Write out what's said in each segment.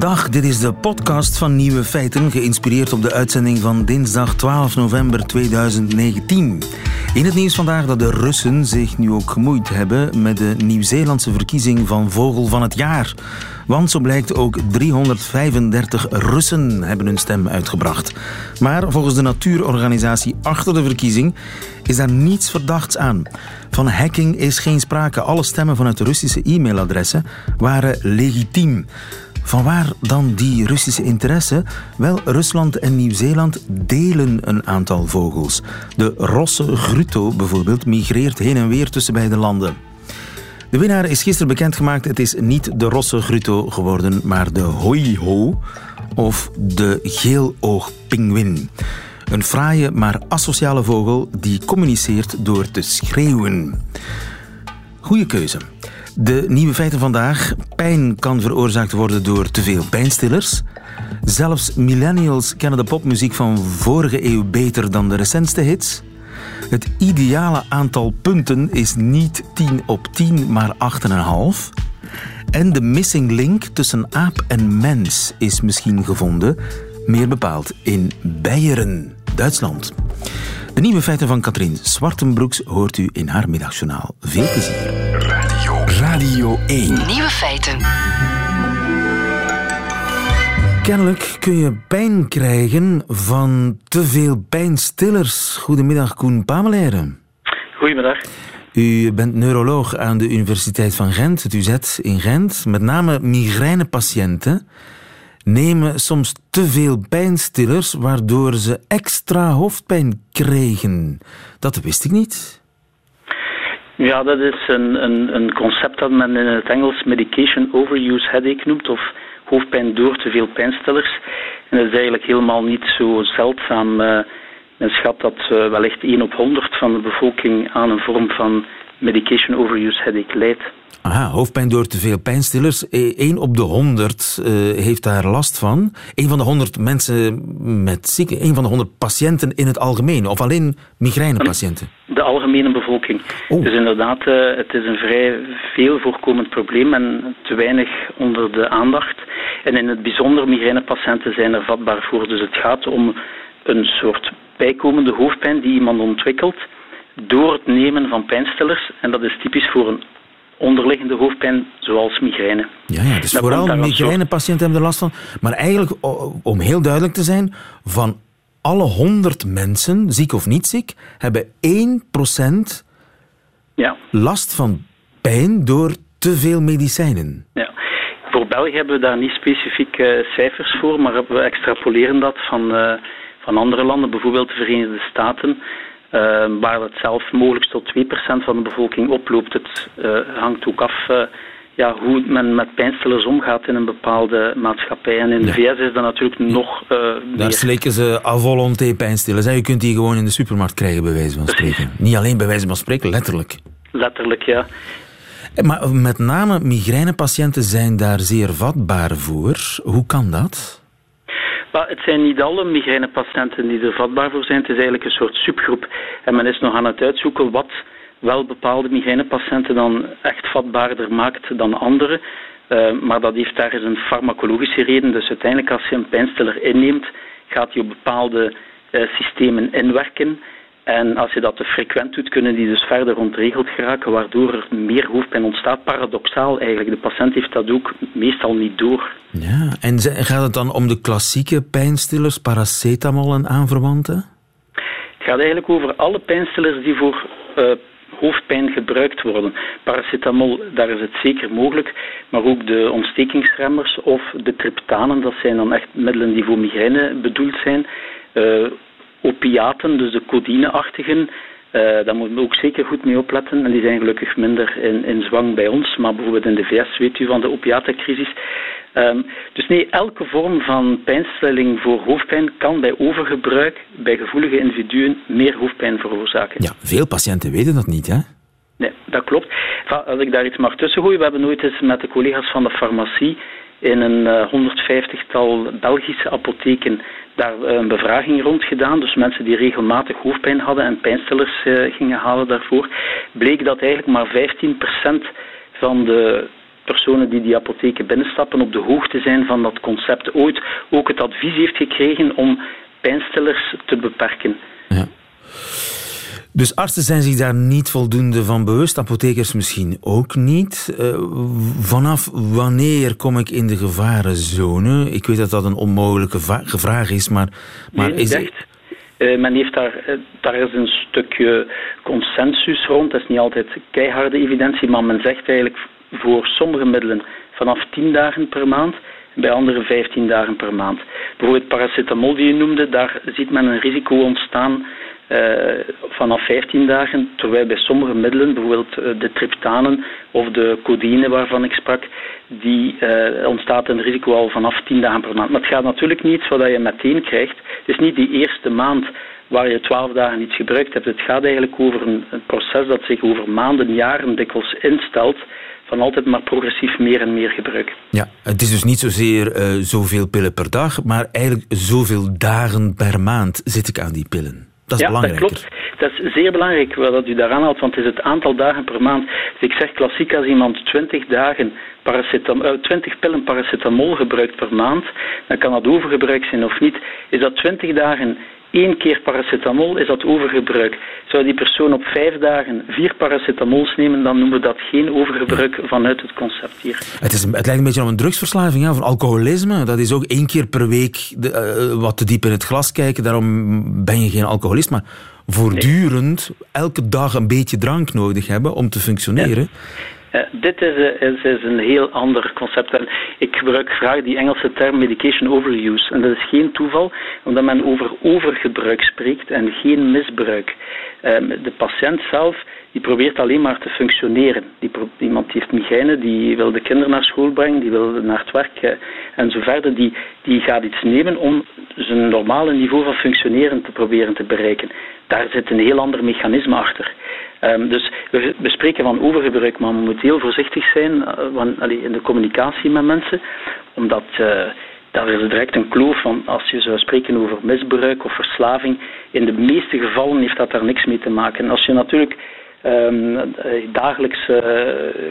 Dag, dit is de podcast van Nieuwe Feiten, geïnspireerd op de uitzending van dinsdag 12 november 2019. In het nieuws vandaag dat de Russen zich nu ook gemoeid hebben met de Nieuw-Zeelandse verkiezing van Vogel van het Jaar. Want zo blijkt ook 335 Russen hebben hun stem uitgebracht. Maar volgens de natuurorganisatie achter de verkiezing is daar niets verdachts aan. Van hacking is geen sprake. Alle stemmen vanuit Russische e-mailadressen waren legitiem. Vanwaar dan die Russische interesse? Wel, Rusland en Nieuw-Zeeland delen een aantal vogels. De rosse grutto bijvoorbeeld migreert heen en weer tussen beide landen. De winnaar is gisteren bekendgemaakt. Het is niet de rosse grutto geworden, maar de hoiho of de geeloogpinguïn. Een fraaie maar asociale vogel die communiceert door te schreeuwen. Goeie keuze. De nieuwe feiten vandaag. Pijn kan veroorzaakt worden door te veel pijnstillers. Zelfs millennials kennen de popmuziek van vorige eeuw beter dan de recentste hits. Het ideale aantal punten is niet 10 op 10, maar 8,5. En de missing link tussen aap en mens is misschien gevonden, meer bepaald in Beieren, Duitsland. De nieuwe feiten van Katrien Zwartenbroeks hoort u in haar middagjournaal. Veel plezier. Radio, Radio 1. Nieuwe feiten. Kennelijk kun je pijn krijgen van te veel pijnstillers. Goedemiddag, Koen Pamelaire. Goedemiddag. U bent neuroloog aan de Universiteit van Gent, het UZ in Gent. Met name migrainepatiënten nemen soms te veel pijnstillers, waardoor ze extra hoofdpijn kregen. Dat wist ik niet. Ja, dat is een, een, een concept dat men in het Engels medication overuse headache noemt, of hoofdpijn door te veel pijnstillers. En dat is eigenlijk helemaal niet zo zeldzaam. Uh, men schat dat uh, wellicht 1 op 100 van de bevolking aan een vorm van medication overuse headache leidt. Aha, hoofdpijn door te veel pijnstillers. 1 op de 100 uh, heeft daar last van. 1 van de 100 mensen met zieken, 1 van de 100 patiënten in het algemeen, of alleen migrainepatiënten? De algemene bevolking. Oh. Dus inderdaad, uh, het is een vrij veel voorkomend probleem en te weinig onder de aandacht. En in het bijzonder, migrainepatiënten zijn er vatbaar voor. Dus het gaat om een soort bijkomende hoofdpijn die iemand ontwikkelt door het nemen van pijnstillers. En dat is typisch voor een onderliggende hoofdpijn, zoals migraine. Ja, ja dus dat vooral migrainepatiënten hebben er last van. Maar eigenlijk, om heel duidelijk te zijn, van alle 100 mensen, ziek of niet ziek, hebben 1% ja. last van pijn door te veel medicijnen. Ja. Voor België hebben we daar niet specifiek uh, cijfers voor, maar we extrapoleren dat van, uh, van andere landen, bijvoorbeeld de Verenigde Staten. Uh, waar het zelf mogelijk tot 2% van de bevolking oploopt. Het uh, hangt ook af uh, ja, hoe men met pijnstillers omgaat in een bepaalde maatschappij. En in de VS is dat natuurlijk nog Daar meer. slikken ze à volonté pijnstillers. Je kunt die gewoon in de supermarkt krijgen, bij wijze van spreken. Niet alleen bij wijze van spreken, letterlijk. Letterlijk, ja. Maar met name migrainepatiënten zijn daar zeer vatbaar voor. Hoe kan dat? Het zijn niet alle migrainepatiënten die er vatbaar voor zijn. Het is eigenlijk een soort subgroep. En men is nog aan het uitzoeken wat wel bepaalde migrainepatiënten dan echt vatbaarder maakt dan anderen. Uh, maar dat heeft daar eens een farmacologische reden. Dus uiteindelijk als je een pijnstiller inneemt, gaat hij op bepaalde uh, systemen inwerken. En als je dat te frequent doet, kunnen die dus verder ontregeld geraken, waardoor er meer hoofdpijn ontstaat. Paradoxaal eigenlijk. De patiënt heeft dat ook meestal niet door. Ja, en gaat het dan om de klassieke pijnstillers, paracetamol en aanverwanten? Het gaat eigenlijk over alle pijnstillers die voor uh, hoofdpijn gebruikt worden. Paracetamol, daar is het zeker mogelijk, maar ook de ontstekingsremmers of de triptanen, dat zijn dan echt middelen die voor migraine bedoeld zijn. Uh, opiaten, dus de codineachtigen, uh, daar moeten we ook zeker goed mee opletten. En die zijn gelukkig minder in, in zwang bij ons. Maar bijvoorbeeld in de VS weet u van de opiatencrisis. Um, dus nee, elke vorm van pijnstilling voor hoofdpijn kan bij overgebruik bij gevoelige individuen meer hoofdpijn veroorzaken. Ja, veel patiënten weten dat niet, hè? Nee, dat klopt. Als ik daar iets mag tussen gooien, we hebben nooit eens met de collega's van de farmacie in een 150-tal Belgische apotheken daar een bevraging rond gedaan. Dus mensen die regelmatig hoofdpijn hadden en pijnstillers gingen halen daarvoor. Bleek dat eigenlijk maar 15% van de personen die die apotheken binnenstappen op de hoogte zijn van dat concept ooit ook het advies heeft gekregen om pijnstillers te beperken. Ja. Dus artsen zijn zich daar niet voldoende van bewust, apothekers misschien ook niet. Uh, vanaf wanneer kom ik in de gevarenzone? Ik weet dat dat een onmogelijke vraag is, maar, maar nee, is echt. Uh, men heeft daar, uh, daar is een stukje consensus rond. Dat is niet altijd keiharde evidentie, maar men zegt eigenlijk voor sommige middelen vanaf 10 dagen per maand bij andere 15 dagen per maand. Bijvoorbeeld paracetamol die je noemde, daar ziet men een risico ontstaan vanaf 15 dagen, terwijl bij sommige middelen, bijvoorbeeld uh, de triptanen of de codeïne waarvan ik sprak, die uh, ontstaat een risico al vanaf 10 dagen per maand. Maar het gaat natuurlijk niet zodat je meteen krijgt. Het is niet die eerste maand waar je 12 dagen iets gebruikt hebt. Het gaat eigenlijk over een, proces dat zich over maanden, jaren dikwijls instelt van altijd maar progressief meer en meer gebruiken. Ja, het is dus niet zozeer zoveel pillen per dag, maar eigenlijk zoveel dagen per maand zit ik aan die pillen. Dat is ja, belangrijk. dat klopt. Dat is zeer belangrijk wat u daar aanhaalt, want het is het aantal dagen per maand. Dus ik zeg klassiek, als iemand 20 dagen paracetamol, 20 pillen paracetamol gebruikt per maand, dan kan dat overgebruik zijn of niet. Is dat 20 dagen één keer paracetamol is dat overgebruik. Zou die persoon op vijf dagen vier paracetamols nemen, dan noemen we dat geen overgebruik vanuit het concept hier. Het, is, het lijkt een beetje op een drugsverslaving, ja, van alcoholisme. Dat is ook één keer per week de, uh, wat te diep in het glas kijken, daarom ben je geen alcoholist. Maar voortdurend, elke dag een beetje drank nodig hebben om te functioneren. Uh, dit is, uh, is, is, een heel ander concept. En ik gebruik graag die Engelse term medication overuse. En dat is geen toeval, omdat men over overgebruik spreekt en geen misbruik. Uh, de patiënt zelf die probeert alleen maar te functioneren. Die iemand die heeft migraine, die wil de kinderen naar school brengen, die wil naar het werk eh, en zo verder. Die, die gaat iets nemen om zijn normale niveau van functioneren te proberen te bereiken. Daar zit een heel ander mechanisme achter. Um, dus we, spreken van overgebruik, maar we moeten heel voorzichtig zijn allee, in de communicatie met mensen, omdat uh, daar is direct een kloof van als je zou spreken over misbruik of verslaving. In de meeste gevallen heeft dat daar niks mee te maken. Als je natuurlijk um, dagelijks uh,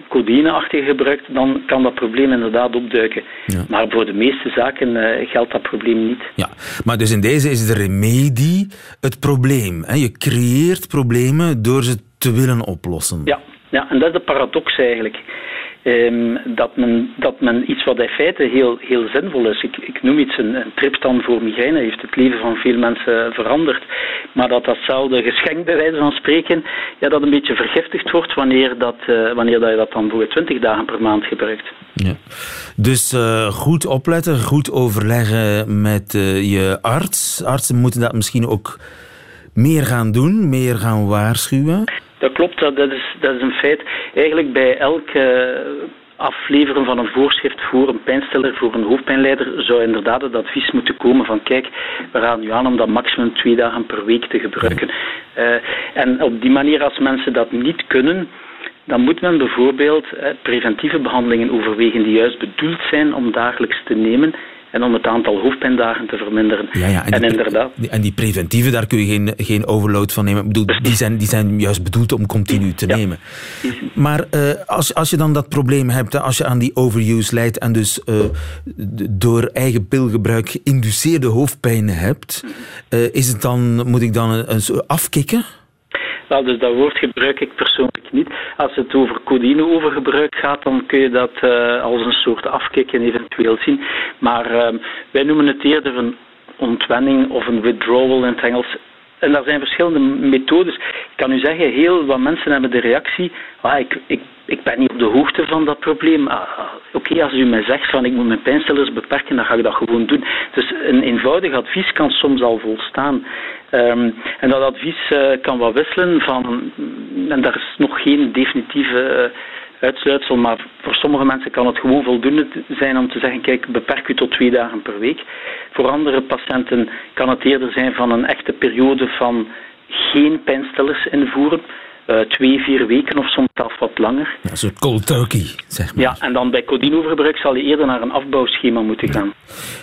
codeïneachtige gebruikt, dan kan dat probleem inderdaad opduiken. Ja. Maar voor de meeste zaken uh, geldt dat probleem niet. Ja, maar dus in deze is de remedie het probleem. Hè? Je creëert problemen door ze te willen oplossen. Ja, ja, en dat is de paradox eigenlijk. Um, dat, men, dat men iets wat in feite heel, heel zinvol is. Ik, ik noem iets een, een voor migraine, heeft het leven van veel mensen veranderd. Maar dat datzelfde geschenk, bij wijze van spreken, ja, dat een beetje vergiftigd wordt wanneer, dat, uh, wanneer dat je dat dan voor 20 dagen per maand gebruikt. Ja. Dus uh, goed opletten, goed overleggen met uh, je arts. Artsen moeten dat misschien ook meer gaan doen, meer gaan waarschuwen. Dat klopt, dat is, dat is een feit. Eigenlijk bij elke afleveren van een voorschrift voor een pijnstiller, voor een hoofdpijnleider, zou inderdaad het advies moeten komen van kijk, we gaan nu aan om dat maximum twee dagen per week te gebruiken. Uh, en op die manier, als mensen dat niet kunnen, dan moet men bijvoorbeeld eh, preventieve behandelingen overwegen die juist bedoeld zijn om dagelijks te nemen en om het aantal hoofdpijndagen te verminderen. Ja, ja, en, en die, inderdaad. En die preventieve, daar kun je geen, geen overload van nemen. Ik bedoel, die, zijn, die zijn juist bedoeld om continu te ja. nemen. Maar uh, als, als je dan dat probleem hebt, als je aan die overuse leidt en dus uh, door eigen pilgebruik geïnduceerde hoofdpijn hebt, uh, is het dan, moet ik dan een, een afkicken? Nou, dus dat woord gebruik ik persoonlijk niet. Als het over codeïne-overgebruik gaat, dan kun je dat uh, als een soort afkicken eventueel zien. Maar uh, wij noemen het eerder een ontwenning of een withdrawal in het Engels. En daar zijn verschillende methodes. Ik kan u zeggen, heel wat mensen hebben de reactie, ah, ik, ik, ik ben niet op de hoogte van dat probleem. Ah, Oké, als u mij zegt van ik moet mijn pijnstillers beperken, dan ga ik dat gewoon doen. Dus een eenvoudig advies kan soms al volstaan. Um, en dat advies uh, kan wat wisselen van, en daar is nog geen definitieve uh, uitsluitsel, maar voor sommige mensen kan het gewoon voldoende zijn om te zeggen, kijk, beperk u tot twee dagen per week. Voor andere patiënten kan het eerder zijn van een echte periode van geen pijnstillers invoeren. Eh, twee, vier weken of soms zelfs wat langer. Ja, een soort cold turkey, zeg maar. Ja, en dan bij codinovergebruik zal je eerder naar een afbouwschema moeten gaan.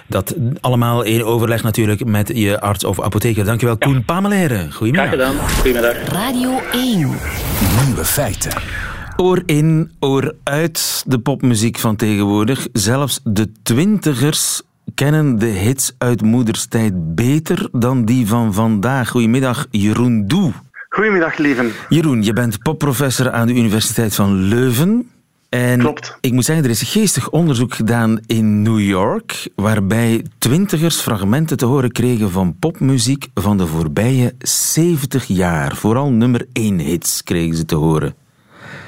Dat allemaal in overleg natuurlijk met je arts of apotheker. Dankjewel, Koen Pameleren. Graag Goedemiddag. gedaan. Goedemiddag. Radio 1. Nieuwe feiten. Oor in, oor uit de popmuziek van tegenwoordig. Zelfs de twintigers kennen de hits uit moederstijd beter dan die van vandaag. Goedemiddag, Jeroen Doe. Goedemiddag, lieven. Jeroen, je bent popprofessor aan de Universiteit van Leuven. En Klopt. ik moet zeggen, er is geestig onderzoek gedaan in New York, waarbij twintigers fragmenten te horen kregen van popmuziek van de voorbije 70 jaar. Vooral nummer 1 hits kregen ze te horen.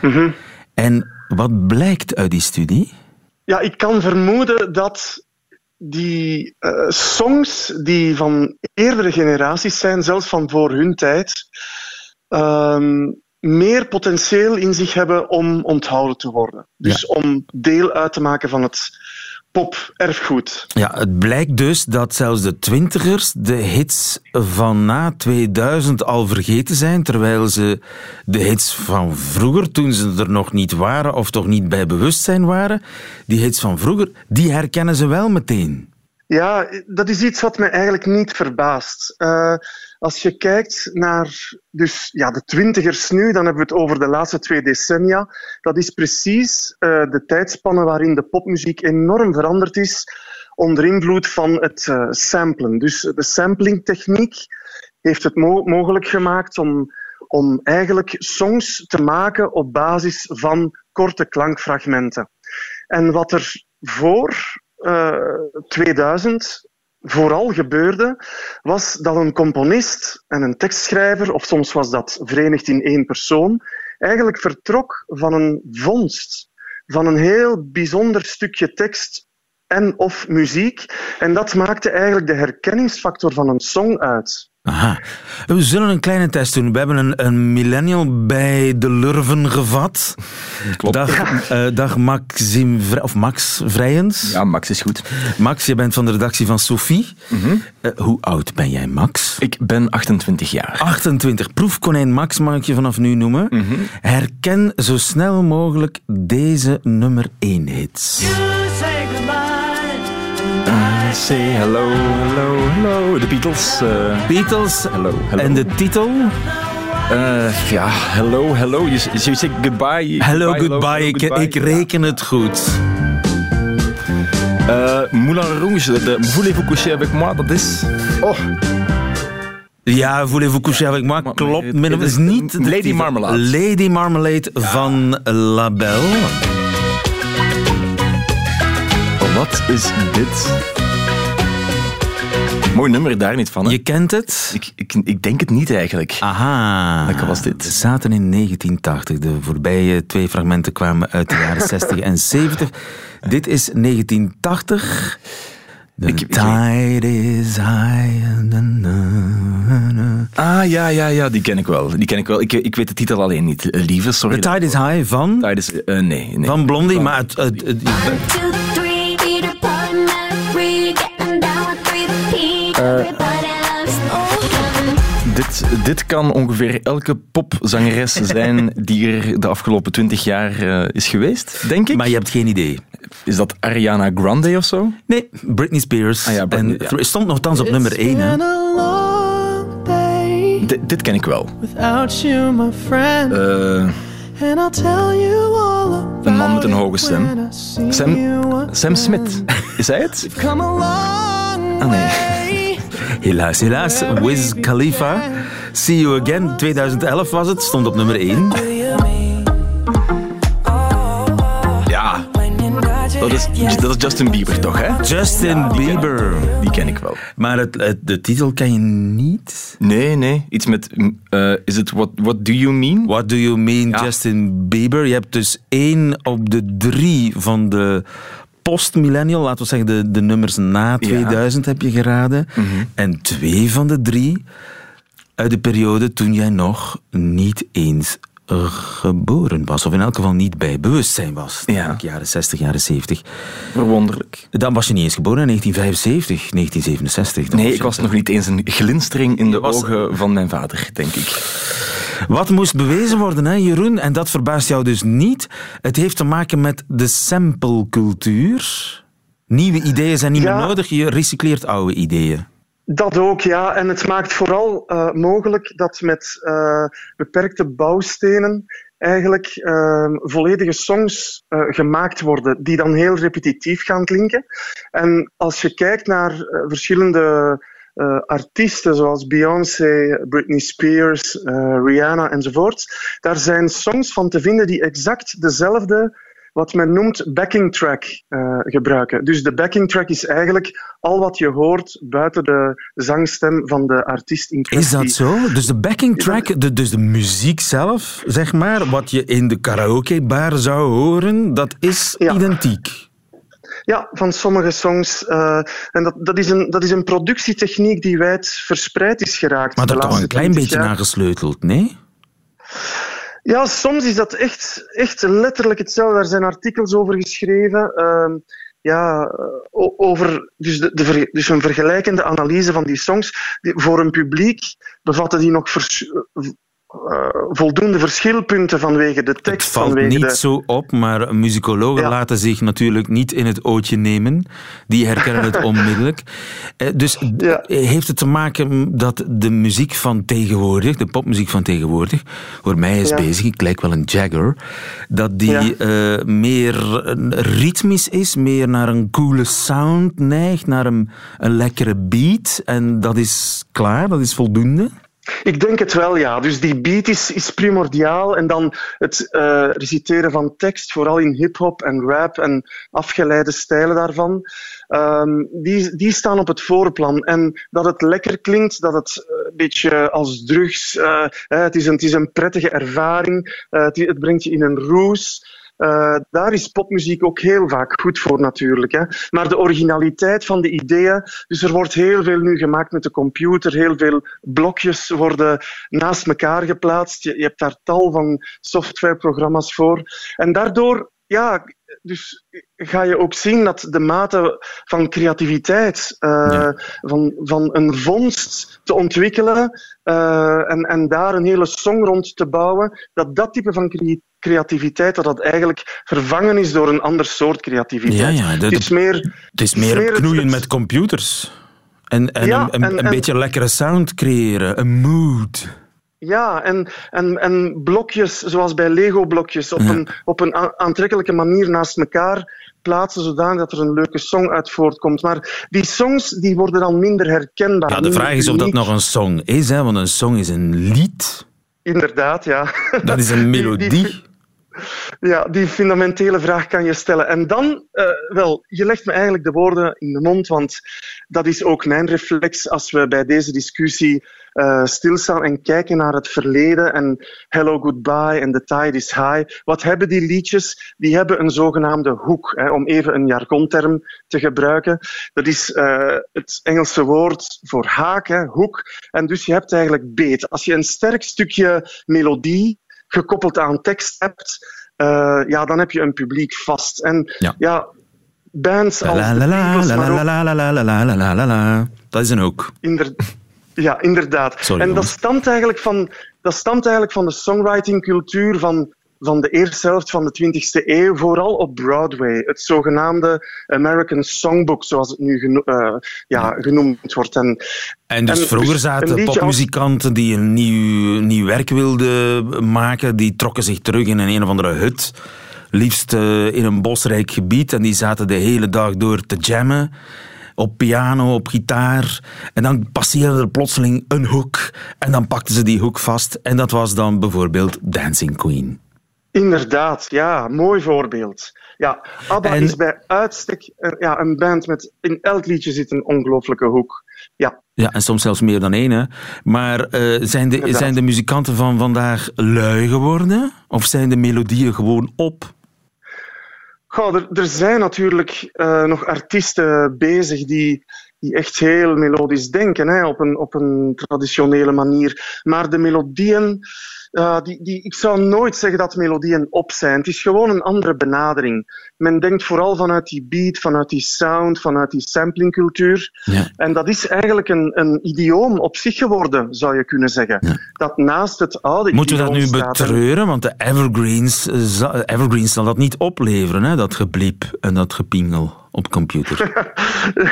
Mhm. En wat blijkt uit die studie? Ja, ik kan vermoeden dat die eh, songs die van eerdere generaties zijn, zelfs van voor hun tijd, ehm, meer potentieel in zich hebben om onthouden te worden. Dus om deel uit te maken van het pop-erfgoed. Ja, het blijkt dus dat zelfs de twintigers de hits van na 2000 al vergeten zijn, terwijl ze de hits van vroeger, toen ze er nog niet waren of toch niet bij bewustzijn waren, die hits van vroeger, die herkennen ze wel meteen. Ja, dat is iets wat mij eigenlijk niet verbaast. Eh, als je kijkt naar dus, ja, de twintigers nu, dan hebben we het over de laatste twee decennia. Dat is precies eh, de tijdspanne waarin de popmuziek enorm veranderd is onder invloed van het eh, samplen. Dus de samplingtechniek heeft het mo- mogelijk gemaakt om, om eigenlijk songs te maken op basis van korte klankfragmenten. En wat er voor eh, 2000 vooral gebeurde, was dat een componist en een tekstschrijver, of soms was dat verenigd in één persoon, eigenlijk vertrok van een vondst, van een heel bijzonder stukje tekst en of muziek. En dat maakte eigenlijk de herkenningsfactor van een song uit. Aha. We zullen een kleine test doen. We hebben een, een millennial bij de Lurven gevat. Klopt. Dag, eh, dag Maxime, Vri- of Max Vrijens. Ja, Max is goed. Max, je bent van de redactie van Sophie. Eh, hoe oud ben jij, Max? Ik ben 28 jaar. 28. Proefkonijn Max mag ik je vanaf nu noemen. Herken zo snel mogelijk deze nummer 1 hits. Say hello, hello, hello. De Beatles. eh, Beatles. Hello, hello. En de titel? eh, ja, hello, hello. Je, zegt goodbye. Hello, goodbye. Ik, goodbye. ik reken het goed. Eh, Moulin Rouge, de, Voulez-vous coucher avec moi, dat is... Oh, Ja, voulez-vous coucher avec moi? Klopt. het- Maar dat het is niet... Lady. Marmalade. Lady Marmalade van Label. wat is dit? Mooi nummer, daar niet van. Hè? Je kent het? Ik, ik, ik denk het niet eigenlijk. Aha. Welke was dit? We zaten in 1980. De voorbije twee fragmenten kwamen uit de jaren 60 en 70. Dit is 1980. The Ik- ik- tide is high. na, na, na. Ah, ja, ja, ja, die ken ik wel. Die ken ik wel. Ik, ik weet de titel alleen niet. Eh, Lieve, sorry. The tide is high van, Tide is... eh, nee, nee. van Blondie, maar het, het- het- two, Dit, dit kan ongeveer elke popzangeres zijn die er de afgelopen twintig jaar eh, is geweest, denk ik. maar je hebt geen idee. Is dat Ariana Grande of zo? Nee, Britney Spears. Ah ja, Britney, en ja. het stond nogthans op nummer 1. Hè. D- dit ken ik wel. Without you, my friend, Eh, and I'll tell you all about Een man met een hoge stem. Sam. Sam Smith. Is hij het? Ah, nee. Helaas, helaas. Wiz Khalifa. See You Again. 2011 was het. Stond op nummer 1. Ja. Dat is, dat is Justin Bieber toch, hè? Justin Bieber. Die ken ik wel. Maar het, het- de titel ken je niet. Nee, nee. Iets met... eh, is het what, what Do You Mean? What do you mean, Ja. Justin Bieber? Je hebt dus één op de drie van de post-millennial, laten we zeggen de, de nummers na 2000 heb je geraden. En twee van de drie uit de periode toen jij nog niet eens geboren was. Of in elk geval niet bij bewustzijn was. Ja. Jaren 60, jaren 70. Verwonderlijk. Dan was je niet eens geboren in 1975, 1967. Dan Nee, ik was nog niet eens een glinstering in de was- ogen van mijn vader, denk ik. Wat moest bewezen worden, hè, Jeroen? En dat verbaast jou dus niet. Het heeft te maken met de samplecultuur. Nieuwe ideeën zijn niet Ja. meer nodig, je recycleert oude ideeën. Dat ook, ja. En het maakt vooral eh, mogelijk dat met eh, beperkte bouwstenen eigenlijk eh, volledige songs eh, gemaakt worden die dan heel repetitief gaan klinken. En als je kijkt naar verschillende eh, artiesten zoals Beyoncé, Britney Spears, eh, Rihanna enzovoort, daar zijn songs van te vinden die exact dezelfde wat men noemt backing track eh, gebruiken. Dus de backing track is eigenlijk al wat je hoort buiten de zangstem van de artiest in Is dat zo? Dus de backing track, de, dus de muziek zelf, zeg maar, wat je in de karaokebar zou horen, dat is Ja. identiek. Ja, van sommige songs. eh, en dat, dat, is een, dat is een productietechniek die wijd verspreid is geraakt. Maar daar toch een klein 20 beetje jaar. aan gesleuteld, nee? Ja, soms is dat echt, echt letterlijk hetzelfde. Daar zijn artikels over geschreven. ehm, ja, eh, over dus, de, dus een vergelijkende analyse van die songs. Die, voor een publiek bevatten die nog vers- eh, voldoende verschilpunten vanwege de Het tekst. valt vanwege niet de... zo op, maar muzikologen Ja. laten zich natuurlijk niet in het ootje nemen. Die herkennen het onmiddellijk. Eh, Dus Ja. heeft het te maken dat de muziek van tegenwoordig, de popmuziek van tegenwoordig, voor mij is Ja. bezig, ik lijk wel een Jagger, dat die eh, meer ritmisch is, meer naar een coole sound neigt, naar een, een lekkere beat. En dat is klaar, dat is voldoende. Ik denk het wel, ja. Dus die beat is, is primordiaal. En dan het eh, reciteren van tekst, vooral in hip-hop en rap en afgeleide stijlen daarvan, ehm, die, die staan op het voorplan. En dat het lekker klinkt, dat het eh, een beetje als drugs, eh, het, is een, het is een prettige ervaring, het brengt je in een roes. Eh, daar is popmuziek ook heel vaak goed voor natuurlijk. Hè. Maar de originaliteit van de ideeën, dus er wordt heel veel nu gemaakt met de computer, heel veel blokjes worden naast elkaar geplaatst. Je, je hebt daar tal van softwareprogramma's voor. En daardoor, ja, dus ga je ook zien dat de mate van creativiteit, Ja. van, van een vondst te ontwikkelen eh, en, en daar een hele song rond te bouwen, dat dat type van creativiteit dat dat eigenlijk vervangen is door een ander soort creativiteit. Ja, ja, het is meer, Het is meer knoeien het- met computers. En, en Ja, een, een, en- een en- beetje lekkere sound creëren, een mood. Ja, en, en, en blokjes, zoals bij Lego-blokjes, op, Ja. een, op een aantrekkelijke manier naast elkaar plaatsen, zodanig dat er een leuke song uit voortkomt. Maar die songs die worden dan minder herkenbaar. Ja, de vraag is of dat nog een song is, hè? want een song is een lied. Inderdaad, ja. Dat is een Die- melodie. die- Ja, die fundamentele vraag kan je stellen. En dan, eh, wel, je legt me eigenlijk de woorden in de mond, want dat is ook mijn reflex als we bij deze discussie eh, stilstaan en kijken naar het verleden en Hello Goodbye en The Tide is High. Wat hebben die liedjes? Die hebben een zogenaamde hoek, hè, om even een jargonterm te gebruiken. Dat is eh, het Engelse woord voor haak, hoek. En dus je hebt eigenlijk beet. Als je een sterk stukje melodie gekoppeld aan tekst hebt, eh, ja, dan heb je een publiek vast. En ja, bands als la, la, la, ook... Dat is een ook. Ja, inderdaad. Sorry, en dat stamt, eigenlijk van, dat stamt eigenlijk van de songwritingcultuur van van de eerste helft van de 20e eeuw, vooral op Broadway. Het zogenaamde American Songbook, zoals het nu geno- eh, ja, genoemd wordt. En, En dus En vroeger zaten popmuzikanten die een nieuw, nieuw werk wilden maken, die trokken zich terug in een, een of andere hut. Liefst eh, in een bosrijk gebied. En die zaten de hele dag door te jammen. Op piano, op gitaar. En dan passeerde er plotseling een hoek. En dan pakten ze die hoek vast. En dat was dan bijvoorbeeld Dancing Queen. Inderdaad, ja, mooi voorbeeld. Ja, ABBA En- is bij uitstek ja, een band met in elk liedje zit een ongelooflijke hoek. Ja, Ja, en soms zelfs meer dan één. Hè. Maar eh, zijn, de, Inderdaad. zijn de muzikanten van vandaag lui geworden? Of zijn de melodieën gewoon op? Goh, er, er zijn natuurlijk eh, nog artiesten bezig die, die echt heel melodisch denken, hè, op, een, op een traditionele manier. Maar de melodieën, Uh, die, die, ik zou nooit zeggen dat melodieën op zijn. Het is gewoon een andere benadering. Men denkt vooral vanuit die beat, vanuit die sound, vanuit die samplingcultuur. Ja. En dat is eigenlijk een, een idioom op zich geworden, zou je kunnen zeggen. Ja. Dat naast het oude Moeten we dat nu betreuren? Want de Evergreens, eh, Evergreens zal dat niet opleveren, hè? dat gebliep en dat gepingel op computer.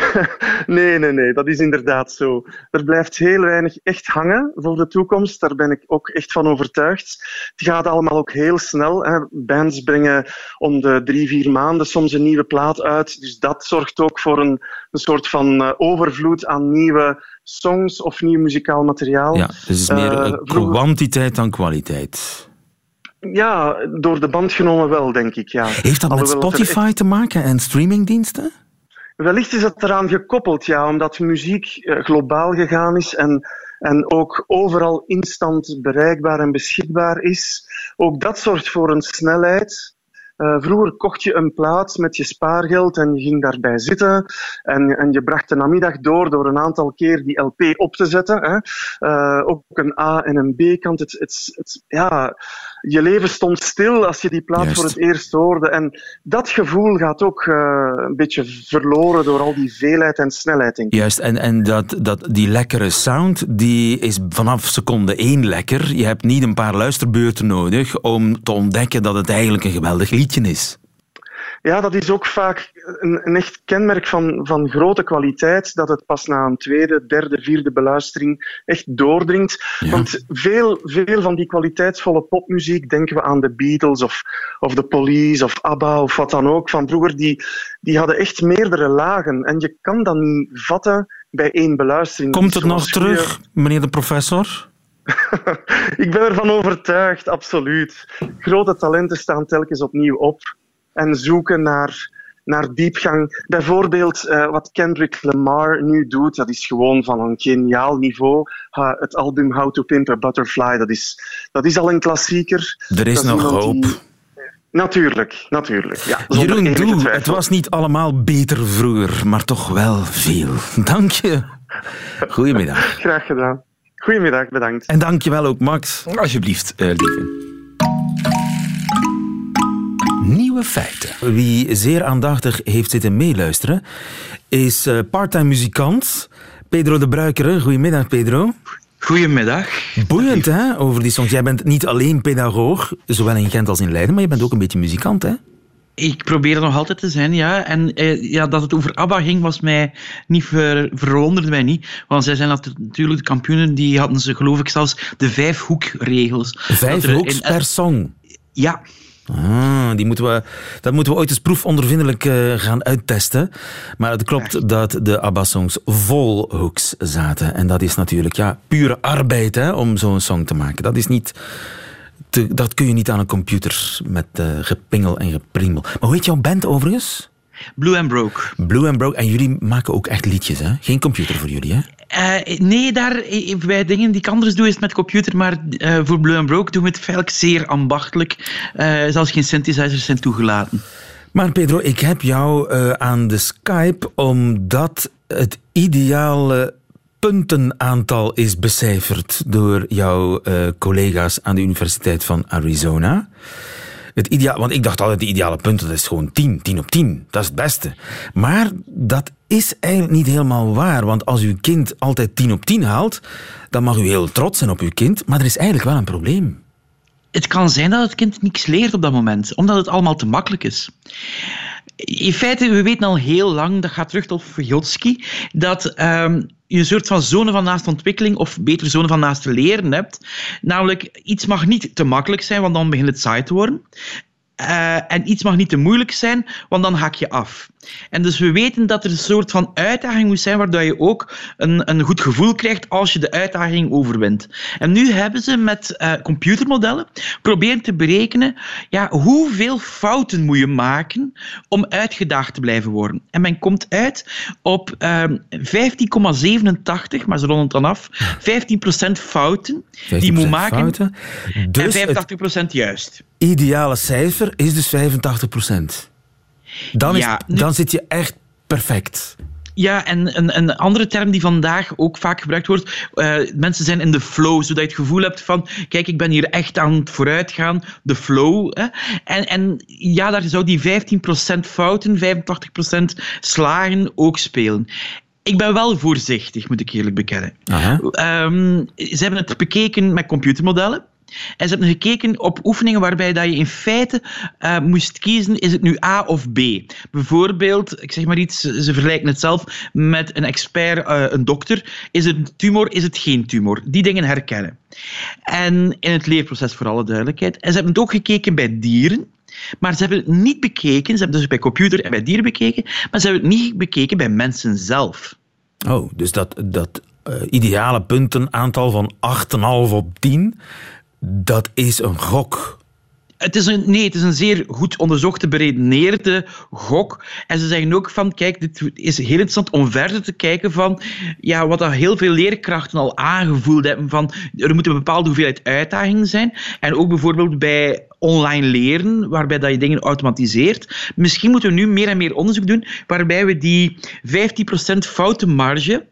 nee, nee, nee, dat is inderdaad zo. Er blijft heel weinig echt hangen voor de toekomst. Daar ben ik ook echt van overtuigd. Het gaat allemaal ook heel snel. Hè. Bands brengen om de drie, vier maanden soms een nieuwe plaat uit. Dus dat zorgt ook voor een, een soort van eh, overvloed aan nieuwe songs of nieuw muzikaal materiaal. Ja, dus het is meer vroeger- kwantiteit dan kwaliteit. Ja, door de band genomen wel, denk ik. Ja. Heeft dat met dat er Spotify te maken en streamingdiensten? Wellicht is het eraan gekoppeld, ja, omdat muziek eh, globaal gegaan is en, en ook overal instant bereikbaar en beschikbaar is. Ook dat zorgt voor een snelheid. Eh, vroeger kocht je een plaats met je spaargeld en je ging daarbij zitten. En, en je bracht de namiddag door door een aantal keer die LP op te zetten. Hè. Eh, ook een A- en een B-kant. Het, het, het, ja, je leven stond stil als je die plaat Juist. voor het eerst hoorde. En dat gevoel gaat ook eh, een beetje verloren door al die veelheid en snelheid, denk ik. Juist, en, en dat, dat, die lekkere sound die is vanaf seconde één lekker. Je hebt niet een paar luisterbeurten nodig om te ontdekken dat het eigenlijk een geweldig liedje is. Ja, dat is ook vaak een, een echt kenmerk van, van grote kwaliteit, dat het pas na een tweede, derde, vierde beluistering echt doordringt. Ja. Want veel, veel van die kwaliteitsvolle popmuziek, denken we aan de Beatles of, of de Police of ABBA of wat dan ook, van vroeger, die, die hadden echt meerdere lagen. En je kan dat niet vatten bij één beluistering. Komt het nog terug, meneer de professor? Ik ben ervan overtuigd, absoluut. Grote talenten staan telkens opnieuw op en zoeken naar, naar diepgang. Bijvoorbeeld eh, wat Kendrick Lamar nu doet, dat is gewoon van een geniaal niveau. Het album How to Pimp a Butterfly, dat is, dat is al een klassieker. Er is Dat nog hoop. die- Natuurlijk, natuurlijk. Ja, Jeroen, doe. Het was niet allemaal beter vroeger, maar toch wel veel. Dank je. Goedemiddag. Graag gedaan. Goedemiddag, bedankt. En dank je wel ook, Max. Alsjeblieft, eh, lieve. Nieuwe feiten. Wie zeer aandachtig heeft zitten meeluisteren, is eh, parttime muzikant Pedro de Bruikere. Goedemiddag, Pedro. Goedemiddag. Boeiend, hè, over die songs. Jij bent niet alleen pedagoog, zowel in Gent als in Leiden, maar je bent ook een beetje muzikant, hè? Ik probeer er nog altijd te zijn, ja. En eh, ja, dat het over ABBA ging, was mij niet ver, verwonderde mij niet. Want zij zijn natu- natuurlijk de kampioenen, die hadden ze geloof ik zelfs de vijfhoekregels. Vijf Dat er hoeks in- per song. Ja, Ah, die moeten we, dat moeten we ooit eens proefondervindelijk eh, gaan uittesten. Maar het klopt dat de ABBA-songs vol hooks zaten. En dat is natuurlijk ja, pure arbeid hè, om zo'n song te maken. Dat, is niet te- dat kun je niet aan een computer met eh, gepingel en gepriemel. Maar hoe heet jouw band overigens? Blue and Broke. Blue and Broke. En jullie maken ook echt liedjes, hè? Geen computer voor jullie, hè? Eh, nee, daar, eh, bij dingen die ik anders doe, is het met computer, maar voor Blue and Broke doen we het eigenlijk zeer ambachtelijk. Eh, zelfs geen synthesizers zijn toegelaten. Maar Pedro, ik heb jou aan de Skype omdat het ideale puntenaantal is becijferd door jouw eh, collega's aan de Universiteit van Arizona. Het ideaal, want ik dacht altijd, de ideale punten, dat is gewoon 10, 10 op 10. Dat is het beste. Maar dat is eigenlijk niet helemaal waar. Want als uw kind altijd 10 op 10 haalt, dan mag u heel trots zijn op uw kind. Maar er is eigenlijk wel een probleem. Het kan zijn dat het kind niks leert op dat moment, omdat het allemaal te makkelijk is. In feite, we weten al heel lang, dat gaat terug tot Vygotsky, dat ehm, je een soort van zone van naaste ontwikkeling, of beter zone van naaste leren hebt. Namelijk, iets mag niet te makkelijk zijn, want dan begint het saai te worden. Eh, en iets mag niet te moeilijk zijn, want dan haak je af. En dus we weten dat er een soort van uitdaging moet zijn, waardoor je ook een, een goed gevoel krijgt als je de uitdaging overwint. En nu hebben ze met eh, computermodellen proberen te berekenen ja, hoeveel fouten moet je maken om uitgedaagd te blijven worden. En men komt uit op ehm 15,87, maar ze ronden het dan af, 15% fouten die je moet 15% maken Fouten. Dus en 85% juist. ideale cijfer is dus 85 Dan, is, Ja, nu- dan zit je echt perfect. Ja, en een, een andere term die vandaag ook vaak gebruikt wordt, eh, mensen zijn in de flow, zodat je het gevoel hebt van, kijk, ik ben hier echt aan het vooruitgaan, de flow. Hè? En, en ja, daar zou die 15% fouten, 85% slagen ook spelen. Ik ben wel voorzichtig, moet ik eerlijk bekennen. Ehm, ze hebben het bekeken met computermodellen. En ze hebben gekeken op oefeningen waarbij dat je in feite eh, moest kiezen, is het nu A of B? Bijvoorbeeld, ik zeg maar iets, ze vergelijken het zelf met een expert, eh, een dokter. Is het tumor, is het geen tumor? Die dingen herkennen. En in het leerproces voor alle duidelijkheid. En ze hebben het ook gekeken bij dieren. Maar ze hebben het niet bekeken, ze hebben dus bij computer en bij dieren bekeken, maar ze hebben het niet bekeken bij mensen zelf. Oh, dus dat, dat eh, ideale puntenaantal van 8,5 op 10, dat is een gok. Het is een, nee, het is een zeer goed onderzochte, beredeneerde gok. En ze zeggen ook van, kijk, dit is heel interessant om verder te kijken van ja, wat dat heel veel leerkrachten al aangevoeld hebben van er moet een bepaalde hoeveelheid uitdagingen zijn. En ook bijvoorbeeld bij online leren, waarbij dat je dingen automatiseert. Misschien moeten we nu meer en meer onderzoek doen, waarbij we die 15% foutenmarge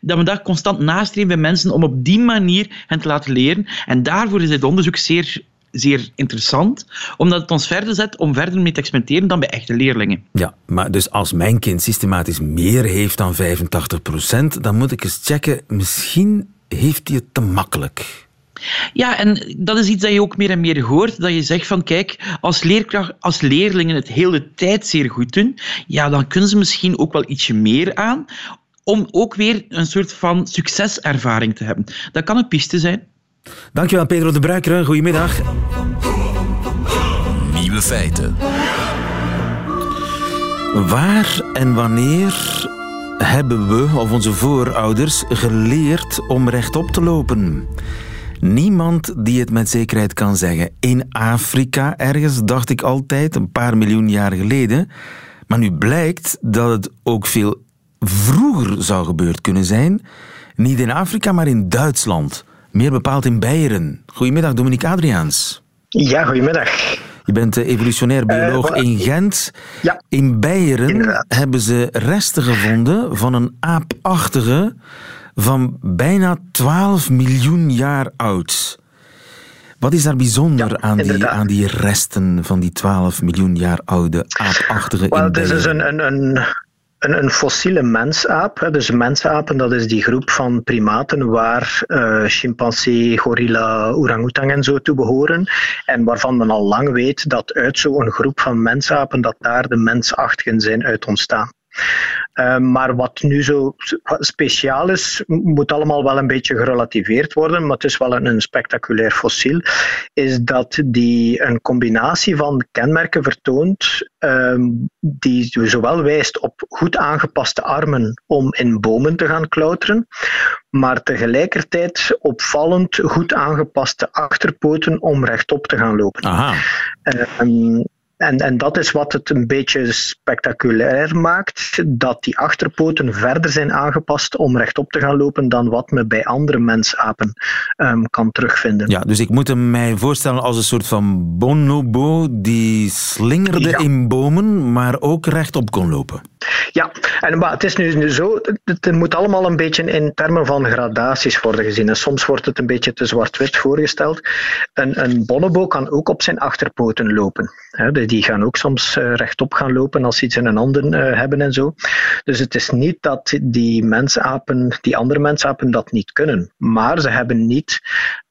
dat we daar constant nastreven bij mensen om op die manier hen te laten leren. En daarvoor is dit onderzoek zeer, zeer interessant, omdat het ons verder zet om verder mee te experimenteren dan bij echte leerlingen. Ja, maar dus als mijn kind systematisch meer heeft dan 85%, dan moet ik eens checken, misschien heeft hij het te makkelijk. Ja, en dat is iets dat je ook meer en meer hoort. Dat je zegt van, kijk, als, leerkracht, als leerlingen het heel de tijd zeer goed doen, ja, dan kunnen ze misschien ook wel ietsje meer aan, om ook weer een soort van succeservaring te hebben. Dat kan een piste zijn. Dankjewel Pedro de Bruikere, goedemiddag. Nieuwe feiten. Waar en wanneer hebben we, of onze voorouders, geleerd om rechtop te lopen? Niemand die het met zekerheid kan zeggen. In Afrika ergens, dacht ik altijd, een paar miljoen jaar geleden. Maar nu blijkt dat het ook veel vroeger zou gebeurd kunnen zijn. Niet in Afrika, maar in Duitsland. Meer bepaald in Beieren. Goedemiddag, Dominique Adriaans. Ja, goedemiddag. Je bent eh, evolutionair bioloog Eh, in Gent. Ja, In Beieren Inderdaad. hebben ze resten gevonden van een aapachtige van bijna 12 miljoen jaar oud. Wat is daar bijzonder Ja, aan, die, aan die resten van die 12 miljoen jaar oude aapachtige wel, in is dus Beieren? een, een, een, een, een fossiele mensaap. Dus mensapen, dat is die groep van primaten waar eh chimpansee, gorilla, orang-oetang en zo toe behoren. En waarvan men al lang weet dat uit zo'n groep van mensapen, dat daar de mensachtigen zijn uit ontstaan. Eh, maar wat nu zo speciaal is, moet allemaal wel een beetje gerelativeerd worden, maar het is wel een, een spectaculair fossiel, is dat die een combinatie van kenmerken vertoont ehm, die zowel wijst op goed aangepaste armen om in bomen te gaan klauteren, maar tegelijkertijd opvallend goed aangepaste achterpoten om rechtop te gaan lopen. Aha. Ehm, en, en dat is wat het een beetje spectaculair maakt, dat die achterpoten verder zijn aangepast om rechtop te gaan lopen dan wat men bij andere mensapen ehm, kan terugvinden. Ja, dus ik moet hem mij voorstellen als een soort van bonobo die slingerde Ja. in bomen, maar ook rechtop kon lopen. Ja, en maar het is nu, zo, het, moet allemaal een beetje in termen van gradaties worden gezien. En soms wordt het een beetje te zwart-wit voorgesteld. Een, een bonobo kan ook op zijn achterpoten lopen. Hè, die- gaan ook soms eh, rechtop gaan lopen als ze iets in hun handen eh, hebben en zo. Dus het is niet dat die mensapen, die andere mensapen dat niet kunnen. Maar ze hebben niet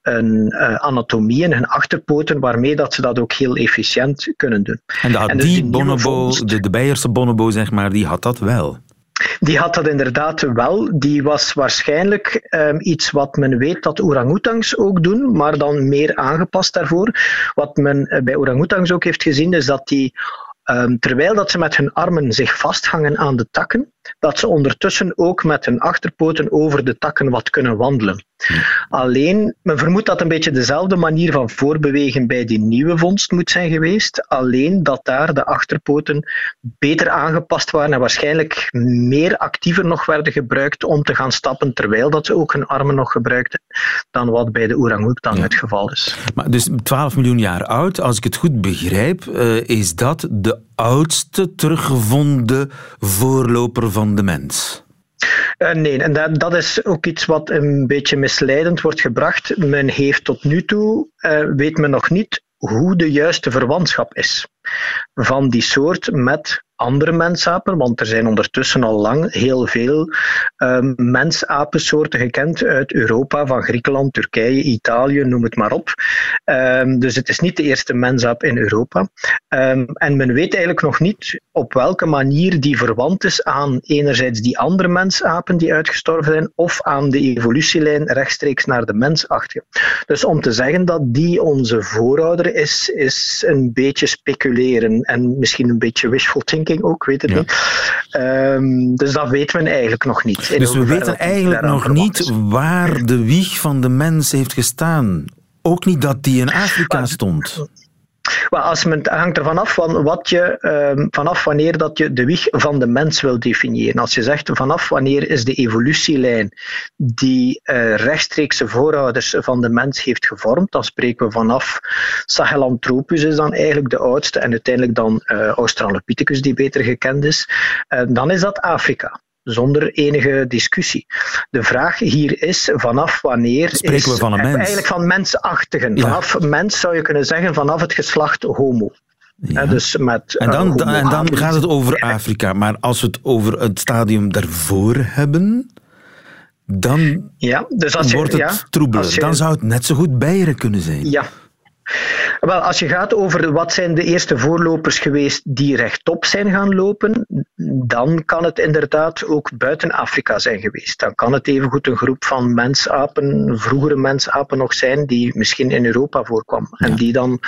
een eh, anatomie in hun achterpoten waarmee dat ze dat ook heel efficiënt kunnen doen. En En dus die bonobo, de, de Beierse bonobo, zeg maar, die had dat wel. Die had dat inderdaad wel. Die was waarschijnlijk ehm, iets wat men weet dat orang-oetangs ook doen, maar dan meer aangepast daarvoor. Wat men eh, bij orang-oetangs ook heeft gezien, is dat die, ehm, terwijl dat ze met hun armen zich vasthangen aan de takken, dat ze ondertussen ook met hun achterpoten over de takken wat kunnen wandelen. Alleen, men vermoedt dat een beetje dezelfde manier van voorbewegen bij die nieuwe vondst moet zijn geweest. Alleen dat daar de achterpoten beter aangepast waren en waarschijnlijk meer actiever nog werden gebruikt om te gaan stappen, terwijl dat ze ook hun armen nog gebruikten, dan wat bij de orang-oetang het geval is. Maar dus 12 miljoen jaar oud, als ik het goed begrijp, eh, is dat de oudste teruggevonden voorloper van de mens. Uh, nee, en dat, dat, is ook iets wat een beetje misleidend wordt gebracht. Men heeft tot nu toe, uh, weet men nog niet hoe de juiste verwantschap is van die soort met andere mensapen, want er zijn ondertussen al lang heel veel um, mensapensoorten gekend uit Europa, van Griekenland, Turkije, Italië, noem het maar op. Um, dus het is niet de eerste mensaap in Europa. Um, en men weet eigenlijk nog niet op welke manier die verwant is aan enerzijds die andere mensapen die uitgestorven zijn, of aan de evolutielijn rechtstreeks naar de mensachtige. Dus om te zeggen dat die onze voorouder is, is een beetje speculeren en misschien een beetje wishful thinking ook, weet het ja. niet. Um, dus dat weten we eigenlijk nog niet. Dus we weten eigenlijk nog niet waar de wieg van de mens heeft gestaan. Ook niet dat die in Afrika stond. Maar als men, hangt ervan af van wat je, um, vanaf wanneer dat je de wieg van de mens wil definiëren. Als je zegt vanaf wanneer is de evolutielijn die uh, rechtstreekse voorouders van de mens heeft gevormd, dan spreken we vanaf Sahelanthropus is dan eigenlijk de oudste en uiteindelijk dan uh, Australopithecus die beter gekend is. Uh, dan is dat Afrika zonder enige discussie. De vraag hier is, vanaf wanneer Spreken is, we van een mens? Eigenlijk van mensachtigen. Ja. Vanaf mens zou je kunnen zeggen, vanaf het geslacht homo. Ja. Dus met, en dan, uh, en dan gaat het over Afrika. Maar als we het over het stadium daarvoor hebben, dan ja, dus als je, wordt het ja, troebeler. je, Dan zou het net zo goed Beieren kunnen zijn. Ja, wel, als je gaat over wat zijn de eerste voorlopers geweest die rechtop zijn gaan lopen, dan kan het inderdaad ook buiten Afrika zijn geweest. Dan kan het evengoed een groep van mensapen, vroegere mensapen nog zijn, die misschien in Europa voorkwam. Ja. En die dan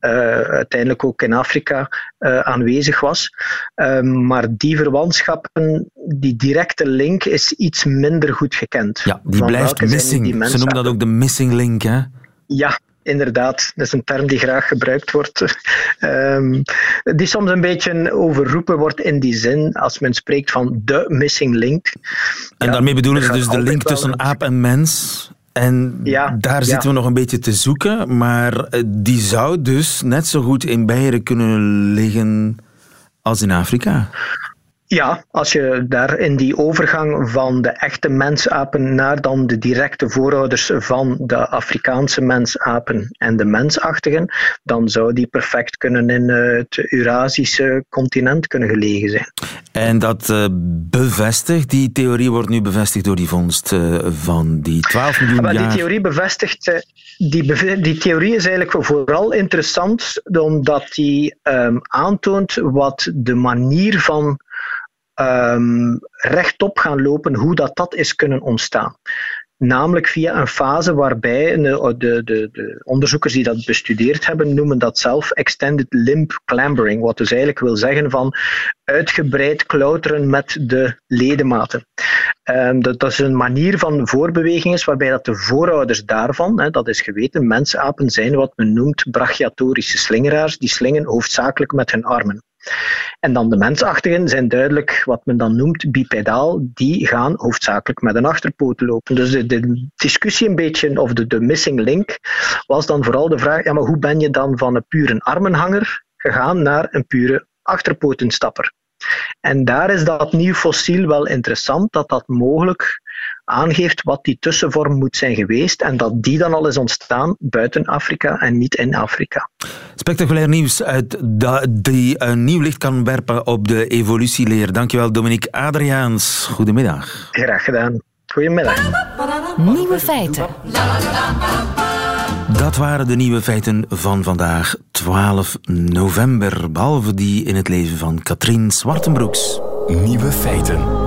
uh, uiteindelijk ook in Afrika uh, aanwezig was. Uh, maar die verwantschappen, die directe link is iets minder goed gekend. Ja, die blijft missing. Die Ze noemen dat ook de missing link, hè? Ja, Inderdaad, dat is een term die graag gebruikt wordt. Um, die soms een beetje overroepen wordt in die zin, als men spreekt van de missing link. En ja, daarmee bedoelen ze dus de link tussen aap en mens. En ja, daar ja. zitten we nog een beetje te zoeken, maar die zou dus net zo goed in Beieren kunnen liggen als in Afrika. Ja, als je daar in die overgang van de echte mensapen naar dan de directe voorouders van de Afrikaanse mensapen en de mensachtigen, dan zou die perfect kunnen in het Eurasische continent kunnen gelegen zijn. En dat uh, bevestigt, die theorie wordt nu bevestigd door die vondst uh, van die 12 miljoen maar jaar. Die theorie bevestigt, uh, die, die theorie is eigenlijk vooral interessant omdat die um, aantoont wat de manier van um, rechtop gaan lopen, hoe dat, dat is kunnen ontstaan. Namelijk via een fase waarbij de, de, de, de, onderzoekers die dat bestudeerd hebben, noemen dat zelf extended limb clambering. Wat dus eigenlijk wil zeggen van uitgebreid klauteren met de ledematen. Um, dat, dat, is een manier van voorbeweging is waarbij dat de voorouders daarvan, hè, dat is geweten, mensapen zijn wat men noemt brachiatorische slingeraars. Die slingen hoofdzakelijk met hun armen. En dan de mensachtigen zijn duidelijk wat men dan noemt bipedaal. Die gaan hoofdzakelijk met een achterpoot lopen. Dus de, discussie een beetje, of de, de missing link, was dan vooral de vraag, ja maar hoe ben je dan van een pure armenhanger gegaan naar een pure achterpotenstapper? En daar is dat nieuw fossiel wel interessant, dat dat mogelijk aangeeft wat die tussenvorm moet zijn geweest en dat die dan al is ontstaan buiten Afrika en niet in Afrika. Spectaculair nieuws uit da, die een nieuw licht kan werpen op de evolutieleer. Dankjewel Dominique Adriaans. Goedemiddag. Graag gedaan. Goedemiddag. Nieuwe feiten. Dat waren de nieuwe feiten van vandaag, 12 november. Behalve die in het leven van Katrien Zwartenbroeks. Nieuwe feiten.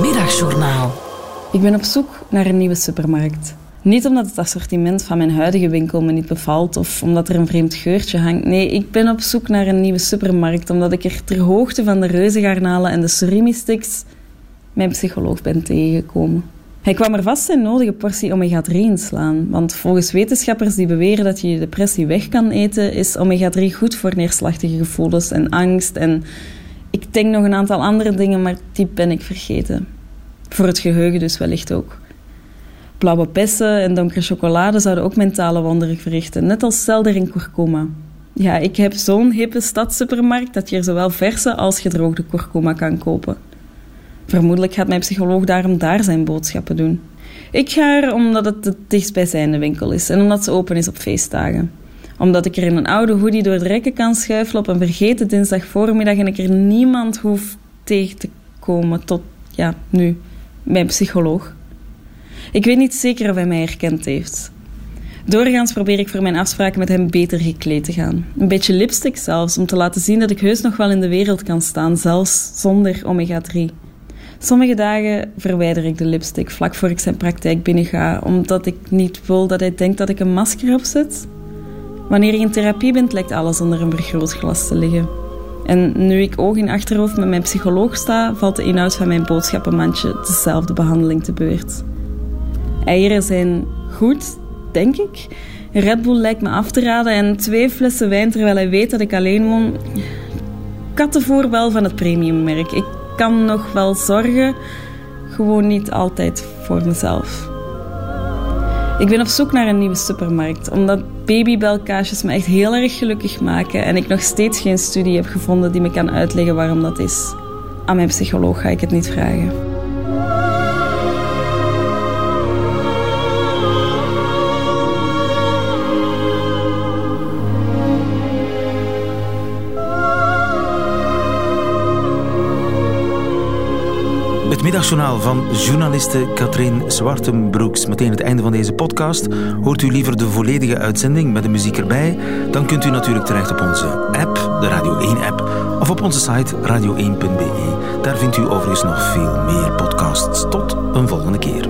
Middagjournaal. Ik ben op zoek naar een nieuwe supermarkt. Niet omdat het assortiment van mijn huidige winkel me niet bevalt of omdat er een vreemd geurtje hangt. Nee, ik ben op zoek naar een nieuwe supermarkt omdat ik er ter hoogte van de reuzengarnalen en de surimi-sticks mijn psycholoog ben tegengekomen. Hij kwam er vast zijn nodige portie omega-3 inslaan, want volgens wetenschappers die beweren dat je je depressie weg kan eten, is omega-3 goed voor neerslachtige gevoelens en angst en ik denk nog een aantal andere dingen, maar die ben ik vergeten. Voor het geheugen dus wellicht ook. Blauwe bessen en donkere chocolade zouden ook mentale wonderen verrichten, net als selder en kurkuma. Ja, ik heb zo'n hippe stadssupermarkt dat je er zowel verse als gedroogde kurkuma kan kopen. Vermoedelijk gaat mijn psycholoog daarom daar zijn boodschappen doen. Ik ga er omdat het het dichtstbijzijnde winkel is en omdat ze open is op feestdagen. Omdat ik er in een oude hoodie door de rekken kan schuifelen op een vergeten dinsdagvoormiddag en ik er niemand hoef tegen te komen tot, ja, nu, mijn psycholoog. Ik weet niet zeker of hij mij herkend heeft. Doorgaans probeer ik voor mijn afspraken met hem beter gekleed te gaan. Een beetje lipstick zelfs, om te laten zien dat ik heus nog wel in de wereld kan staan, zelfs zonder omega-3. Sommige dagen verwijder ik de lipstick vlak voor ik zijn praktijk binnenga, omdat ik niet wil dat hij denkt dat ik een masker opzet. Wanneer ik in therapie ben, lijkt alles onder een vergrootglas te liggen. En nu ik oog in achterhoofd met mijn psycholoog sta, valt de inhoud van mijn boodschappenmandje dezelfde behandeling te beurt. Eieren zijn goed, denk ik. Red Bull lijkt me af te raden en twee flessen wijn terwijl hij weet dat ik alleen woon. Kattenvoer wel van het premiummerk. Ik kan nog wel zorgen, gewoon niet altijd voor mezelf. Ik ben op zoek naar een nieuwe supermarkt, omdat babybelkaasjes me echt heel erg gelukkig maken en ik nog steeds geen studie heb gevonden die me kan uitleggen waarom dat is. Aan mijn psycholoog ga ik het niet vragen. Middagjournaal van journaliste Katrien Zwartenbroeks. Meteen het einde van deze podcast. Hoort u liever de volledige uitzending met de muziek erbij? Dan kunt u natuurlijk terecht op onze app, de Radio 1-app, of op onze site radio1.be. Daar vindt u overigens nog veel meer podcasts. Tot een volgende keer.